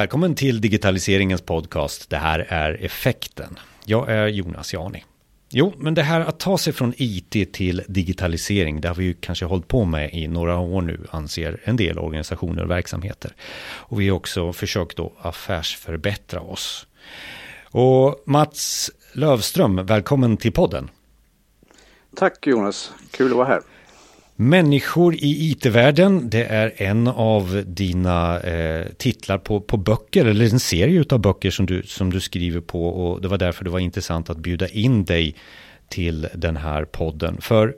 Välkommen till digitaliseringens podcast. Det här är Effekten. Jag är Jonas Jani. Jo, men det här att ta sig från IT till digitalisering, det har vi ju kanske hållit på med i några år nu, anser en del organisationer och verksamheter. Och vi har också försökt då affärsförbättra oss. Och Mats Lövström, välkommen till podden. Tack Jonas, kul att vara här. Människor i IT-världen, det är en av dina eh, titlar på, på böcker, eller en serie av böcker som du, som du skriver på och det var därför det var intressant att bjuda in dig till den här podden. För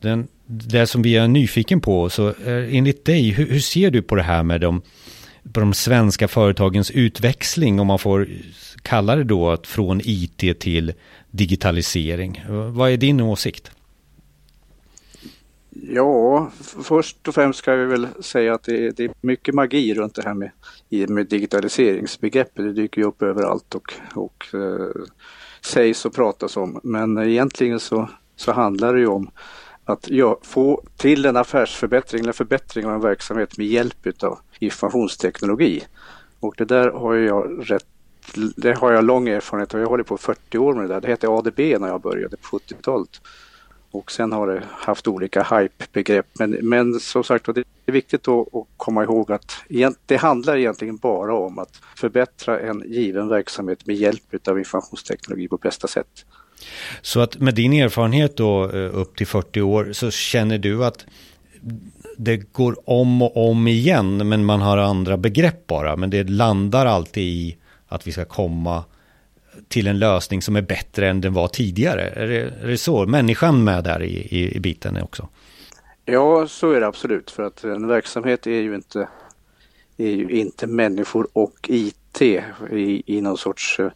den, det som vi är nyfiken på, så eh, enligt dig, hur, hur, ser du på det här med de, på de svenska företagens utväxling, om man får kalla det då, att från IT till digitalisering? Vad är din åsikt? Ja, först och främst ska vi väl säga att det är, det är mycket magi runt det här med, med digitaliseringsbegreppet. Det dyker ju upp överallt och, och eh, sägs och pratas om. Men egentligen så, så handlar det ju om att ja, få till en affärsförbättring eller förbättring av en verksamhet med hjälp av informationsteknologi. Och det där har jag rätt det har jag lång erfarenhet av. Jag håller på 40 år med det där. Det hette ADB när jag började på 70-talet. Och sen har det haft olika hype-begrepp. Men, men som sagt det är viktigt att, komma ihåg att det handlar egentligen bara om att förbättra en given verksamhet med hjälp av informationsteknologi på bästa sätt. Så att med din erfarenhet då eh, upp till 40 år så känner du att det går om och om igen men man har andra begrepp bara men det landar alltid i att vi ska komma till en lösning som är bättre än den var tidigare? Är det, är det så? Människan med där i, i, i biten också? Ja, så är det absolut. För att en verksamhet är ju inte, är ju inte människor och IT i, i någon sorts eh,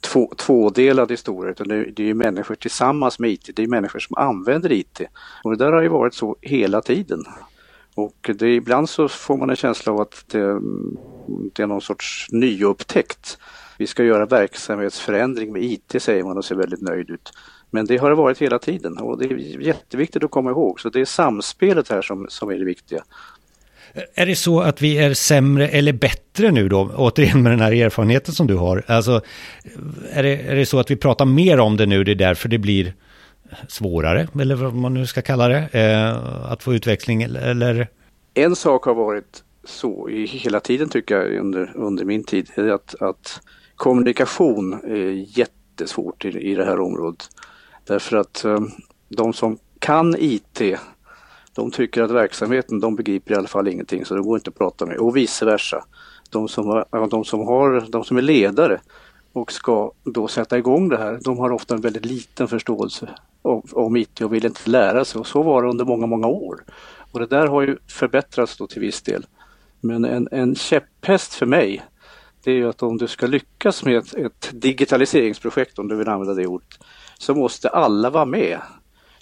två, tvådelad historia utan det, det är ju människor tillsammans med IT. Det är människor som använder IT. Och det där har ju varit så hela tiden. Och det, ibland så får man en känsla av att det, mm, det är någon sorts nyupptäckt vi ska göra verksamhetsförändring med IT säger man och ser väldigt nöjd ut. Men det har det varit hela tiden och det är jätteviktigt att komma ihåg. Så det är samspelet här som, som är det viktiga. Är det så att vi är sämre eller bättre nu då, återigen med den här erfarenheten som du har? Alltså, är det, är det så att vi pratar mer om det nu, det är därför det blir svårare, eller vad man nu ska kalla det, eh, att få utväxling, eller? En sak har varit så i hela tiden tycker jag under, under min tid, är att, att kommunikation är jättesvårt i, i det här området. Därför att eh, de som kan IT, de tycker att verksamheten, de begriper i alla fall ingenting så det går inte att prata med och vice versa. De som, har, de som, har, de som är ledare och ska då sätta igång det här, de har ofta en väldigt liten förståelse om, om IT och vill inte lära sig och så var det under många, många år. Och det där har ju förbättrats då till viss del. Men en, en käpphäst för mig det är ju att om du ska lyckas med ett, ett, digitaliseringsprojekt, om du vill använda det ordet, så måste alla vara med.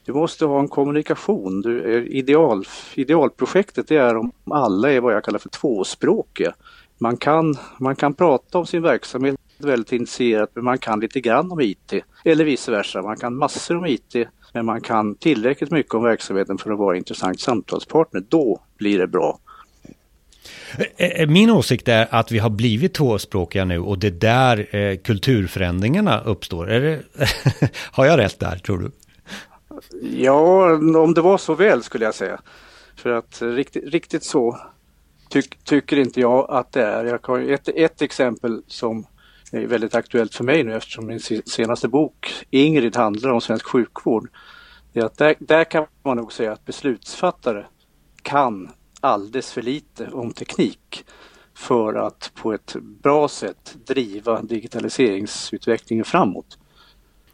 Du måste ha en kommunikation. Du, eh, ideal, idealprojektet är om alla är vad jag kallar för tvåspråkiga. Man kan, man kan prata om sin verksamhet väldigt initierat men man kan lite grann om IT. Eller vice versa, man kan massor om IT men man kan tillräckligt mycket om verksamheten för att vara intressant samtalspartner. Då blir det bra. Eh, eh, min åsikt är att vi har blivit tvåspråkiga nu och det är där eh, kulturförändringarna uppstår. Är det, har jag rätt där, tror du? Ja, om det var så väl skulle jag säga. För att riktigt, riktigt så tyck, tycker inte jag att det är. Jag har ett, ett exempel som är väldigt aktuellt för mig nu eftersom min senaste bok Ingrid handlar om svensk sjukvård. Det är att där, där kan man nog säga att beslutsfattare kan alldeles för lite om teknik för att på ett bra sätt driva digitaliseringsutvecklingen framåt.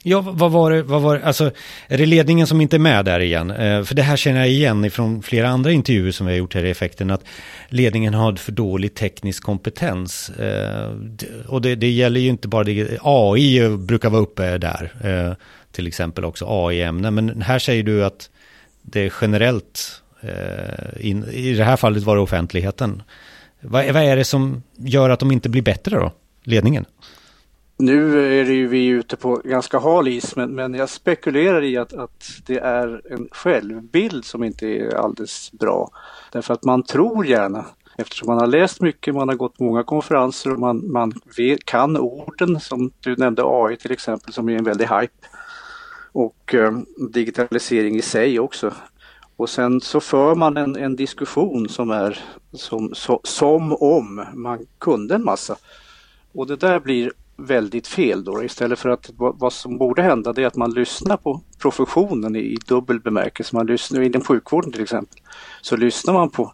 Ja, vad var det, vad var det, alltså är det ledningen som inte är med där igen? Eh, för det här känner jag igen ifrån flera andra intervjuer som vi har gjort här i effekten, att ledningen har för dålig teknisk kompetens. Eh, och det, det gäller ju inte bara det, AI brukar vara uppe där, eh, till exempel också AI-ämnen, men här säger du att det är generellt Eh, in, I det här fallet var det offentligheten. Vad, vad är det som gör att de inte blir bättre då, ledningen? Nu är det ju vi ute på ganska hal is, men, men jag spekulerar i att, att det är en självbild som inte är alldeles bra. Därför att man tror gärna Eftersom man har läst mycket, man har gått många konferenser och man, man vet, kan orden som du nämnde AI till exempel som är en väldig hype. Och eh, digitalisering i sig också. Och sen så för man en, en diskussion som är som, så, som om man kunde en massa. Och det där blir väldigt fel då. Istället för att vad, som borde hända det är att man lyssnar på professionen i, i dubbel bemärkelse. Man lyssnar inom sjukvården till exempel. Så lyssnar man på,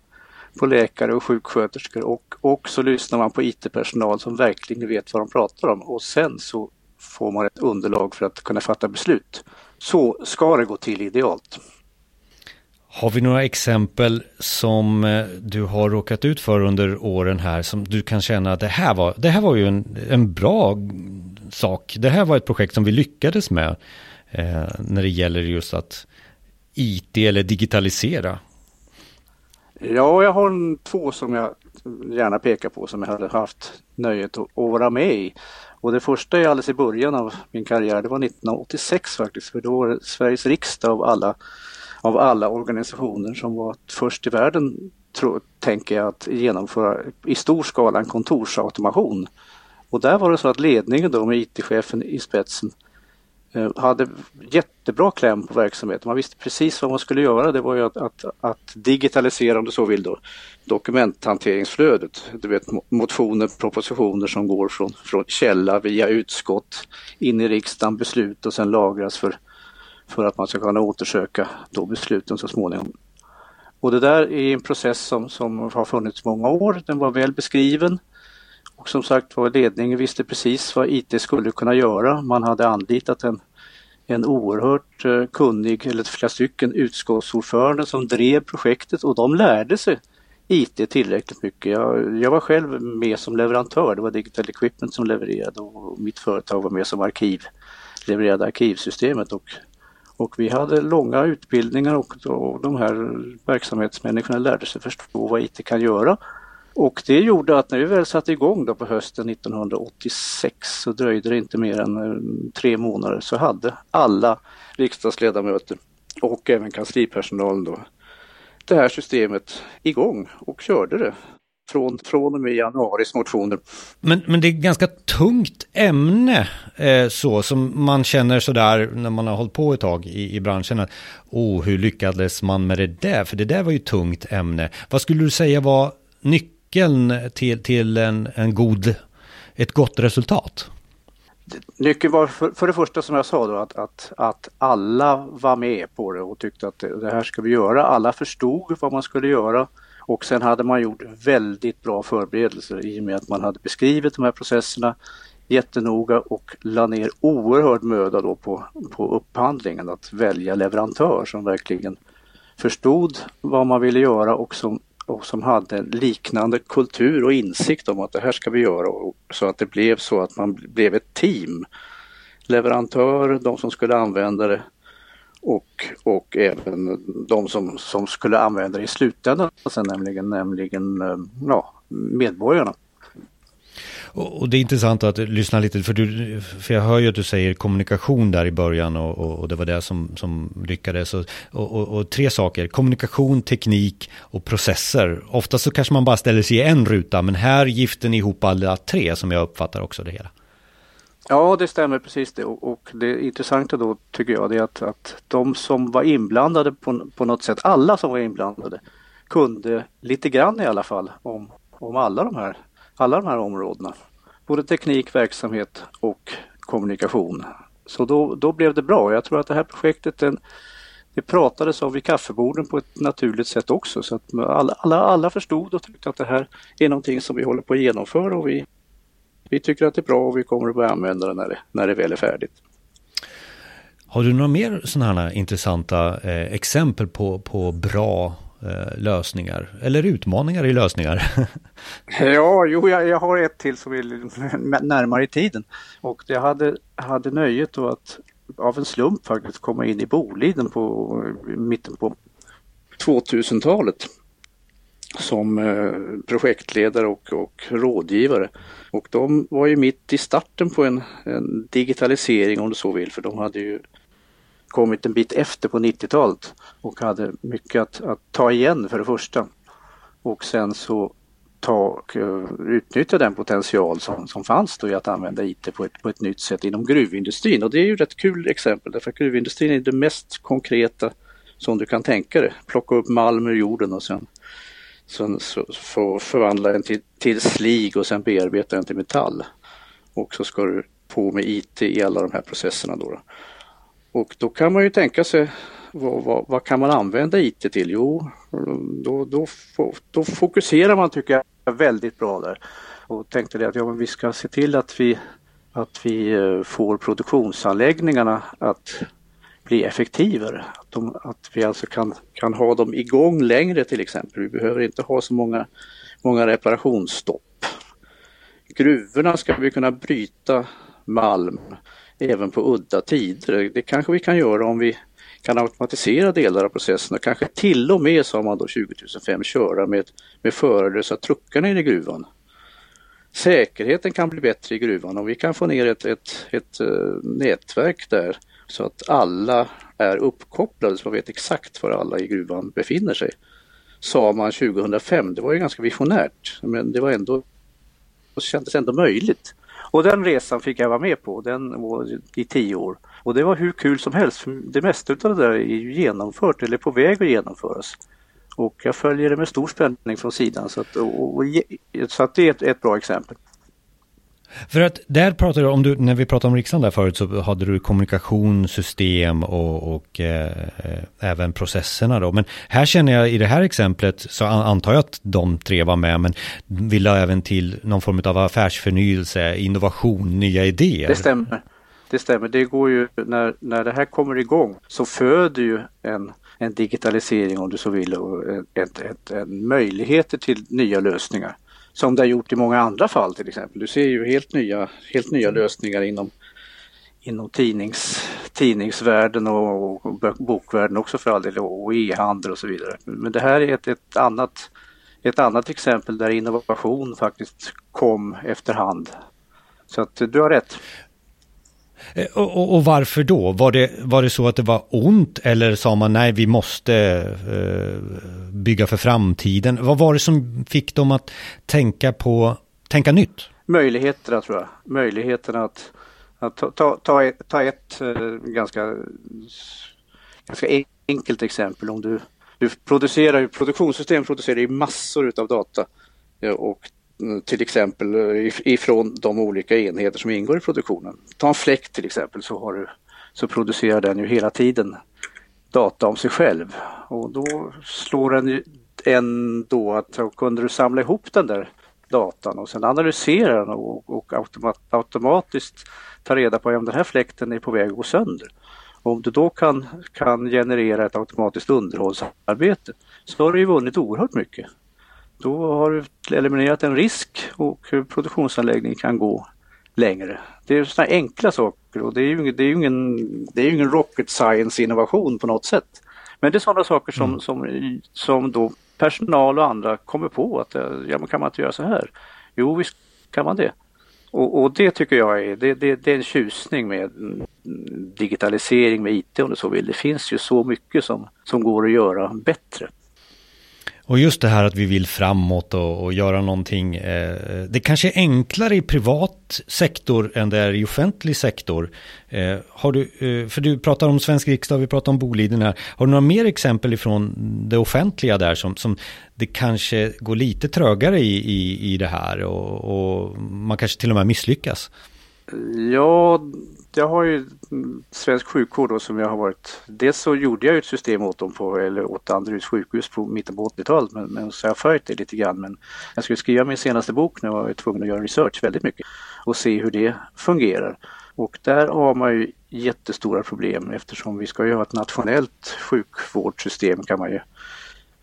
på läkare och sjuksköterskor och, och så lyssnar man på IT-personal som verkligen vet vad de pratar om och sen så får man ett underlag för att kunna fatta beslut. Så ska det gå till idealt. Har vi några exempel som eh, du har råkat ut för under åren här som du kan känna att det här var, det här var ju en, en bra sak. Det här var ett projekt som vi lyckades med eh, när det gäller just att IT eller digitalisera. Ja, jag har två som jag gärna pekar på som jag hade haft nöjet att vara med i. Och det första är alldeles i början av min karriär, det var 1986 faktiskt, för då var det Sveriges riksdag av alla av alla organisationer som var först i världen, tro, tänker jag, att genomföra i stor skala en kontorsautomation. Och där var det så att ledningen då med IT-chefen i spetsen eh, hade jättebra kläm på verksamheten. Man visste precis vad man skulle göra. Det var ju att, att, att digitalisera, om du så vill, då, dokumenthanteringsflödet. Du vet motioner, propositioner som går från, från källa via utskott in i riksdagen, beslut och sen lagras för för att man ska kunna återsöka då besluten så småningom. Och det där är en process som, som har funnits många år. Den var väl beskriven. Och som sagt var ledningen visste precis vad IT skulle kunna göra. Man hade anlitat en, en oerhört eh, kunnig, eller flera stycken utskottsordförande som drev projektet och de lärde sig IT tillräckligt mycket. Jag, jag, var själv med som leverantör, det var Digital Equipment som levererade och mitt företag var med som arkiv, levererade arkivsystemet och och vi hade långa utbildningar och, de här verksamhetsmänniskorna lärde sig förstå vad IT kan göra. Och det gjorde att när vi väl satte igång då på hösten 1986 så dröjde det inte mer än eh, tre månader så hade alla riksdagsledamöter och även kanslipersonalen då det här systemet igång och körde det från, från och med januaris motioner. Men, men det är ganska tungt ämne eh, så som man känner sådär när man har hållit på ett tag i, i branschen. Att, oh, hur lyckades man med det där? För det där var ju tungt ämne. Vad skulle du säga var nyckeln till, till en, en god, ett gott resultat? Nyckeln var för, för, det första som jag sa då att, att, att alla var med på det och tyckte att det, det här ska vi göra. Alla förstod vad man skulle göra. Och sen hade man gjort väldigt bra förberedelser i och med att man hade beskrivit de här processerna jättenoga och la ner oerhörd möda då på, på upphandlingen att välja leverantör som verkligen förstod vad man ville göra och som, och som hade en liknande kultur och insikt om att det här ska vi göra och, så att det blev så att man blev ett team. Leverantör, de som skulle använda det och, och även de som, som skulle använda det i slutändan, alltså nämligen, nämligen eh, ja, medborgarna. Och, det är intressant att lyssna lite, för, du, för jag hör ju att du säger kommunikation där i början och, och, och det var det som, som lyckades. Och, och, tre saker, kommunikation, teknik och processer. Ofta så kanske man bara ställer sig i en ruta, men här gifter ni ihop alla tre som jag uppfattar också det hela. Ja, det stämmer precis det och, det intressanta då tycker jag det är att, att de som var inblandade på, på något sätt, alla som var inblandade, kunde lite grann i alla fall om, om alla, de här, alla de här områdena. Både teknik, verksamhet och kommunikation. Så då, då blev det bra. Jag tror att det här projektet den, det pratades om vid kaffeborden på ett naturligt sätt också så att alla, alla, alla förstod och tyckte att det här är någonting som vi håller på att genomföra och vi vi tycker att det är bra och vi kommer att börja använda det när det, när det väl är färdigt. Har du några mer sådana här intressanta eh, exempel på, på bra eh, lösningar eller utmaningar i lösningar? ja, jo, jag, jag, har ett till som är närmare i tiden och det hade, hade nöjet då att av en slump faktiskt komma in i Boliden på mitten på 2000-talet som eh, projektledare och, och rådgivare. Och de var ju mitt i starten på en, en digitalisering om du så vill, för de hade ju kommit en bit efter på 90-talet och hade mycket att, att, ta igen för det första. Och sen så ta, och utnyttja den potential som, som fanns då i att använda IT på ett, på ett nytt sätt inom gruvindustrin. Och det är ju ett kul exempel därför att gruvindustrin är det mest konkreta som du kan tänka dig. Plocka upp malm ur jorden och sen, sen få förvandla den till, till slig och sen bearbeta den till metall. Och så ska du på med IT i alla de här processerna då. Och då kan man ju tänka sig vad, vad, vad, kan man använda IT till? Jo, då, då, då, fokuserar man tycker jag väldigt bra där och tänkte det att ja, men vi ska se till att vi, att vi eh, får produktionsanläggningarna att bli effektivare. Att, de, att vi alltså kan, kan ha dem igång längre till exempel. Vi behöver inte ha så många, många reparationsstopp. Gruvorna ska vi kunna bryta malm även på udda tider. Det kanske vi kan göra om vi kan automatisera delar av processen och kanske till och med, sa man då 2005, köra med, med förarlösa truckarna in i gruvan. Säkerheten kan bli bättre i gruvan och vi kan få ner ett, ett, ett, eh, nätverk där så att alla är uppkopplade så man vet exakt var alla i gruvan befinner sig. Sa man 2005, det var ju ganska visionärt men det var ändå, det kändes ändå möjligt. Och den resan fick jag vara med på, den var i tio år. Och det var hur kul som helst. Det mesta av det där är ju genomfört eller på väg att genomföras. Och jag följer det med stor spänning från sidan så att, och, och, så att det är ett, ett bra exempel. För att där pratar du om, du, när vi pratade om riksdagen där förut så hade du kommunikationssystem och, och eh, även processerna då. Men här känner jag i det här exemplet så antar jag att de tre var med men vill ha även till någon form av affärsförnyelse, innovation, nya idéer. Det stämmer. Det stämmer. Det går ju, när, när det här kommer igång så föder ju en, en digitalisering om du så vill och ett, ett, en möjligheter till nya lösningar som det har gjort i många andra fall till exempel. Du ser ju helt nya, helt nya lösningar inom, inom tidnings, tidningsvärlden och, och bokvärlden också för all del och e-handel och så vidare. Men det här är ett, ett, annat, ett annat exempel där innovation faktiskt kom efterhand. Så att du har rätt. Eh, och, och, och, varför då? Var det, var det så att det var ont eller sa man nej vi måste eh, bygga för framtiden? Vad var det som fick dem att tänka på, tänka nytt? Möjligheterna tror jag. Möjligheterna att, att ta, ta, ta ett, ta ett eh, ganska, ganska enkelt exempel. Om du, du producerar, produktionssystem producerar ju massor utav data eh, och till exempel ifrån de olika enheter som ingår i produktionen. Ta en fläkt till exempel så, har du, så producerar den ju hela tiden data om sig själv och då slår den en då att då kunde du samla ihop den där datan och sen analysera den och, och automat, automatiskt ta reda på om den här fläkten är på väg att gå sönder. Och om du då kan, kan generera ett automatiskt underhållsarbete så har du ju vunnit oerhört mycket. Då har du eliminerat en risk och produktionsanläggningen kan gå längre. Det är sådana enkla saker och det är ju, det är ingen, det är ingen rocket science innovation på något sätt. Men det är sådana saker som, mm. som, som då personal och andra kommer på att ja, men kan man inte göra så här? Jo, visst kan man det. Och, och det tycker jag är, det, det, det, är en tjusning med digitalisering med IT om du så vill. Det finns ju så mycket som, som går att göra bättre. Och just det här att vi vill framåt och, och göra någonting. Eh, eh, det kanske är enklare i privat sektor än det är i offentlig sektor. Eh, har du, eh, för du pratar om svensk riksdag, vi pratar om Boliden här. Har du några mer exempel ifrån det offentliga där som, som det kanske går lite trögare i, i, i det här och, och man kanske till och med misslyckas? Ja, jag har ju svensk sjukvård då, som jag har varit. Dels så gjorde jag ett system åt dem på, eller åt Danderyds sjukhus på mitten på 80-talet men, men så har jag följt det lite grann. Men jag skulle skriva min senaste bok nu jag var tvungen att göra research väldigt mycket och se hur det fungerar. Och där har man ju jättestora problem eftersom vi ska ju ha ett nationellt sjukvårdssystem kan man ju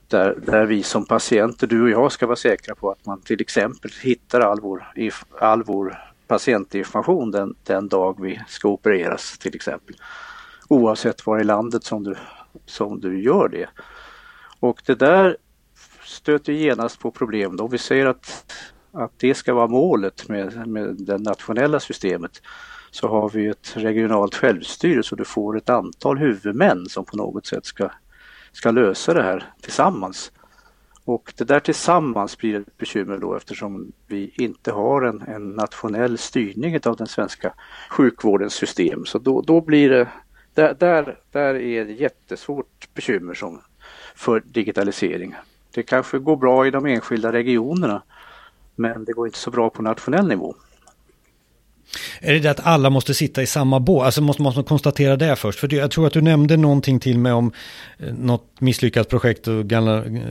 där, där vi som patienter, du och jag, ska vara säkra på att man till exempel hittar all vår, all vår patientinformation den, den dag vi ska opereras till exempel. Oavsett var i landet som du, som du gör det. Och det där stöter genast på problem då. Vi säger att, att det ska vara målet med, med det nationella systemet så har vi ett regionalt självstyre så du får ett antal huvudmän som på något sätt ska, ska lösa det här tillsammans. Och det där tillsammans blir ett bekymmer då eftersom vi inte har en, en nationell styrning av den svenska sjukvårdens system. Så då, då blir det, där, där, där är det jättesvårt bekymmer som för digitalisering. Det kanske går bra i de enskilda regionerna men det går inte så bra på nationell nivå. Är det det att alla måste sitta i samma båt? Alltså måste man konstatera det först? För jag tror att du nämnde någonting till mig om eh, något misslyckat projekt och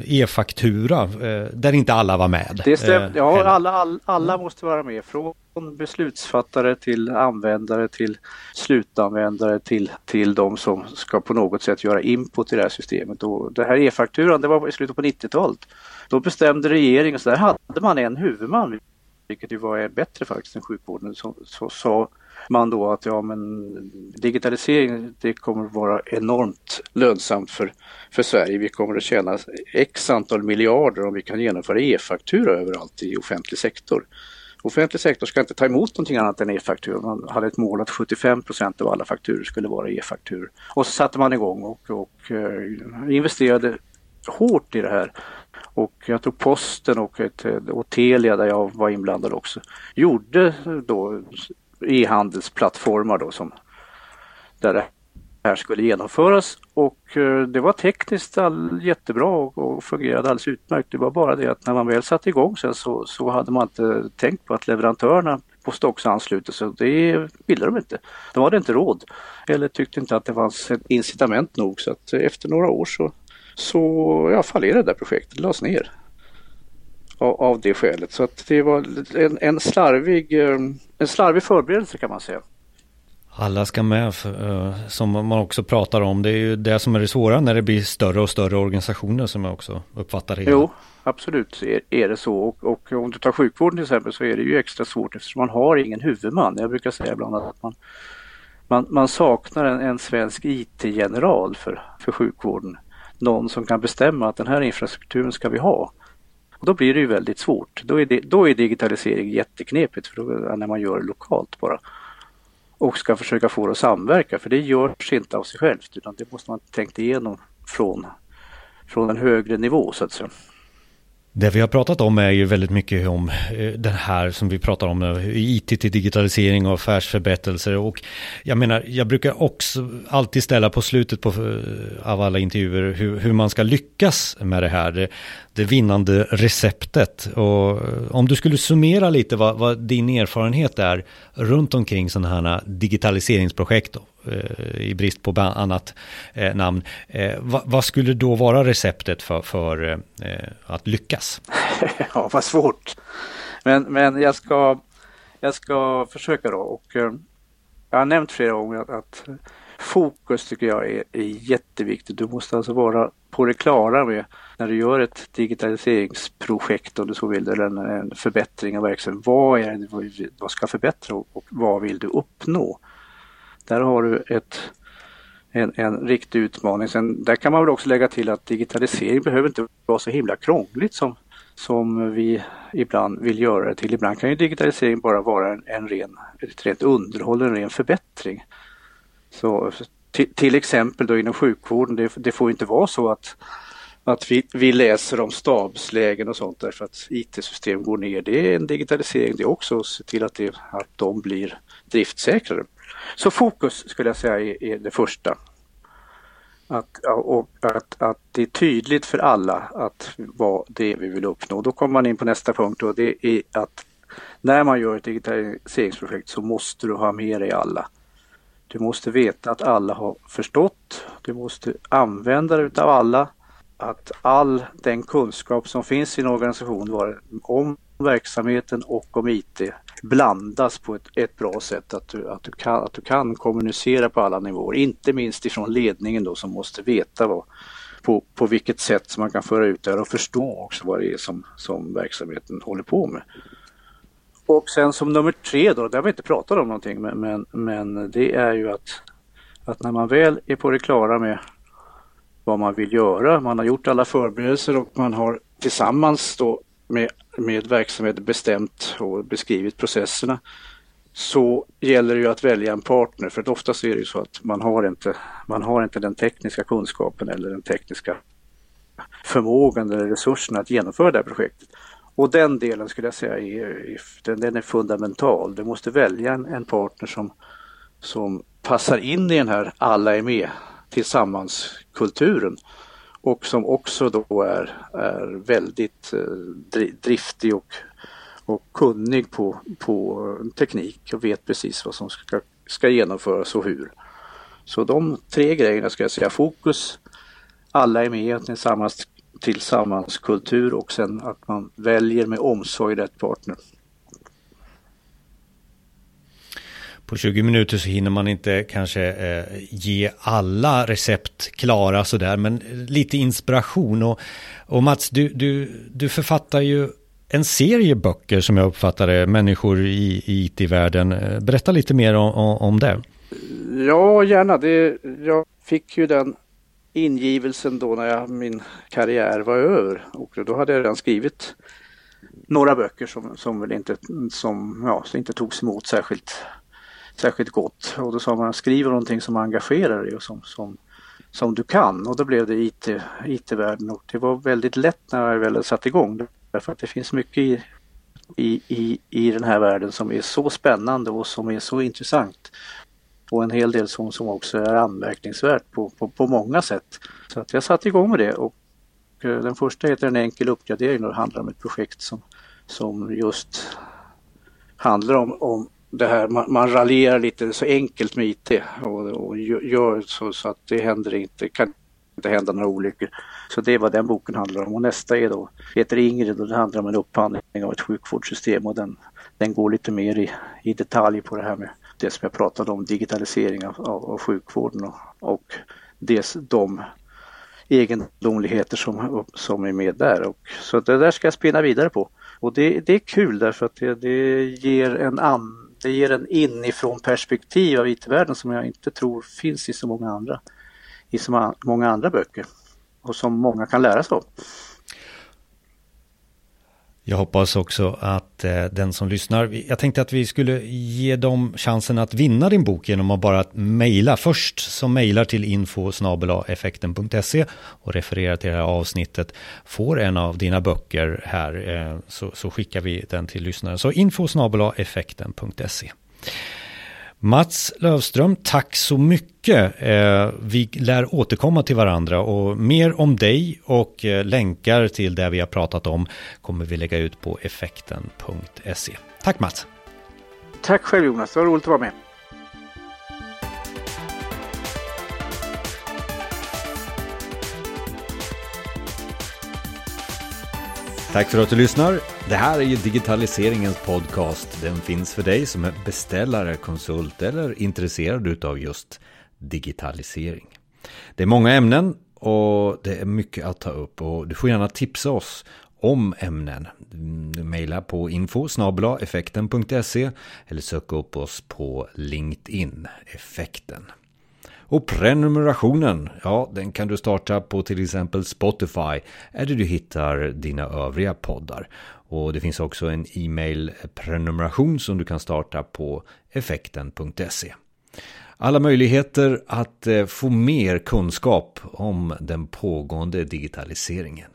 e-faktura, eh, där inte alla var med. Det stämmer. Eh, ja, alla, alla, alla måste vara med. Från beslutsfattare till användare till slutanvändare till, till de som ska på något sätt göra input i det här systemet. Och det här e-fakturan, det var i slutet på 90-talet. Då bestämde regeringen, så där hade man en huvudman vilket ju var bättre faktiskt än sjukvården, så, så sa man då att ja men digitalisering det kommer att vara enormt lönsamt för, för Sverige. Vi kommer att tjäna x antal miljarder om vi kan genomföra e-faktura överallt i offentlig sektor. Offentlig sektor ska inte ta emot någonting annat än e-fakturor. Man hade ett mål att 75 av alla fakturor skulle vara e-fakturor. Och så satte man igång och, och eh, investerade hårt i det här. Och jag tror Posten och, ett, eh, och Telia där jag var inblandad också gjorde då e-handelsplattformar då som där det här skulle genomföras och eh, det var tekniskt all, jättebra och, och fungerade alldeles utmärkt. Det var bara det att när man väl satte igång sen så, så hade man inte tänkt på att leverantörerna måste också ansluta sig. Det ville de inte. De hade inte råd eller tyckte inte att det fanns incitament nog så att efter några år så så ja, fallerade det där projektet, lades ner. Av, av det skälet. Så att det var en, en, slarvig, eh, en slarvig förberedelse kan man säga. Alla ska med, för, uh, som man också pratar om. Det är ju det som är det svåra när det blir större och större organisationer som jag också uppfattar det. Jo, absolut är, är det så. Och, och, om du tar sjukvården till exempel så är det ju extra svårt eftersom man har ingen huvudman. Jag brukar säga ibland att man, man, man saknar en, en svensk IT-general för, för sjukvården någon som kan bestämma att den här infrastrukturen ska vi ha. Och då blir det ju väldigt svårt. Då är, det, då är digitalisering jätteknepigt för då, när man gör det lokalt bara. Och ska försöka få det att samverka för det görs inte av sig självt utan det måste man tänka igenom från, från en högre nivå så att säga. Det vi har pratat om är ju väldigt mycket om eh, den här som vi pratar om, eh, IT till digitalisering och affärsförbättelser. Och jag menar, jag brukar också alltid ställa på slutet på, eh, av alla intervjuer hur, hur man ska lyckas med det här. Det, vinnande receptet. Och eh, om du skulle summera lite vad, vad din erfarenhet är runt omkring sådana här digitaliseringsprojekt då, Eh, i brist på annat eh, namn. Eh, vad skulle då vara receptet för, för eh, att lyckas? ja, vad svårt. Men, men jag, ska, jag ska försöka då. Och, eh, jag har nämnt flera gånger att, att fokus tycker jag är, är, jätteviktigt. Du måste alltså vara på det klara med när du gör ett digitaliseringsprojekt om du så vill, eller en, en förbättring av verksamheten. Vad är det vad ska förbättra och, och vad vill du uppnå? Där har du ett, en, en riktig utmaning. Sen, där kan man väl också lägga till att digitalisering behöver inte vara så himla krångligt som, som vi ibland vill göra det till. Ibland kan ju digitalisering bara vara en, en ren, ett rent underhåll, en ren förbättring. Så till, till exempel då inom sjukvården, det, det får inte vara så att att vi, vi läser om stabslägen och sånt därför att IT-system går ner. Det är en digitalisering det är också, att se till att, det, att de blir driftsäkrare. Så fokus skulle jag säga är, är det första. Att, och att, att det är tydligt för alla att vad det är vi vill uppnå. Då kommer man in på nästa punkt och det är att när man gör ett digitaliseringsprojekt så måste du ha med dig alla. Du måste veta att alla har förstått. Du måste använda dig utav alla. Att all den kunskap som finns i en organisation om verksamheten och om IT blandas på ett, ett bra sätt. Att du, att, du kan, att du kan kommunicera på alla nivåer, inte minst ifrån ledningen då som måste veta vad, på, på vilket sätt som man kan föra ut det här och förstå också vad det är som, som verksamheten håller på med. Och sen som nummer tre då, det har vi inte pratat om någonting men, men, men det är ju att, att när man väl är på det klara med vad man vill göra, man har gjort alla förberedelser och man har tillsammans då med, med verksamheten bestämt och beskrivit processerna så gäller det ju att välja en partner för att oftast är det ju så att man har inte, man har inte den tekniska kunskapen eller den tekniska förmågan eller resurserna att genomföra det här projektet. Och den delen skulle jag säga är, den, den är fundamental. Du måste välja en, en, partner som, som passar in i den här alla är med Tillsammanskulturen och som också då är, är väldigt eh, driftig och, och kunnig på, på teknik och vet precis vad som ska, ska genomföras och hur. Så de tre grejerna ska jag säga, fokus, alla är med tillsammans, tillsammans kultur och sen att man väljer med omsorg rätt partner. På 20 minuter så hinner man inte kanske eh, ge alla recept klara sådär, men lite inspiration. Och, och Mats, du, du, du författar ju en serie böcker som jag uppfattar det, människor i, i IT-världen. Berätta lite mer om, om det. Ja, gärna. Det, jag fick ju den ingivelsen då när jag, min karriär var över och då hade jag redan skrivit några böcker som, som väl inte, som, ja, som inte togs emot särskilt, särskilt gott. Och då sa man skriv någonting som engagerar dig och som, som, som du kan och då blev det IT, IT-världen och det var väldigt lätt när jag väl satte igång. Därför att det finns mycket i, i, i, i den här världen som är så spännande och som är så intressant och en hel del som, som också är anmärkningsvärt på, på, på många sätt. Så att jag satte igång med det och eh, den första heter En enkel uppgradering och handlar om ett projekt som, som just handlar om, om det här, man, man raljerar lite så enkelt med IT och, och gör så, så, att det händer inte, kan inte hända några olyckor. Så det är vad den boken handlar om och nästa är då, heter Ingrid och det handlar om en upphandling av ett sjukvårdssystem och den, den går lite mer i, i detalj på det här med det som jag pratade om, digitalisering av, av, av sjukvården och, och dels de egendomligheter som, som är med där. Och, så det där ska jag spinna vidare på. Och det, det är kul därför att det, det, ger en annan det ger en inifrån perspektiv av IT-världen som jag inte tror finns i så många andra, i så många andra böcker och som många kan lära sig av. Jag hoppas också att eh, den som lyssnar, jag tänkte att vi skulle ge dem chansen att vinna din bok genom att bara mejla först som mejlar till info effekten.se och refererar till det här avsnittet får en av dina böcker här eh, så, så skickar vi den till lyssnaren. Så info effekten.se. Mats Lövström, tack så mycket. Eh, vi lär återkomma till varandra och mer om dig och eh, länkar till det vi har pratat om kommer vi lägga ut på effekten.se. Tack Mats! Tack själv Jonas, det var roligt att vara med. Tack för att du lyssnar. Det här är ju digitaliseringens podcast. Den finns för dig som är beställare, konsult eller intresserad av just digitalisering. Det är många ämnen och det är mycket att ta upp och du får gärna tipsa oss om ämnen. Maila på info effekten.se eller sök upp oss på LinkedIn, effekten. Och prenumerationen, ja den kan du starta på till exempel Spotify eller du hittar dina övriga poddar. Och det finns också en e-mail prenumeration som du kan starta på effekten.se. Alla möjligheter att eh, få mer kunskap om den pågående digitaliseringen.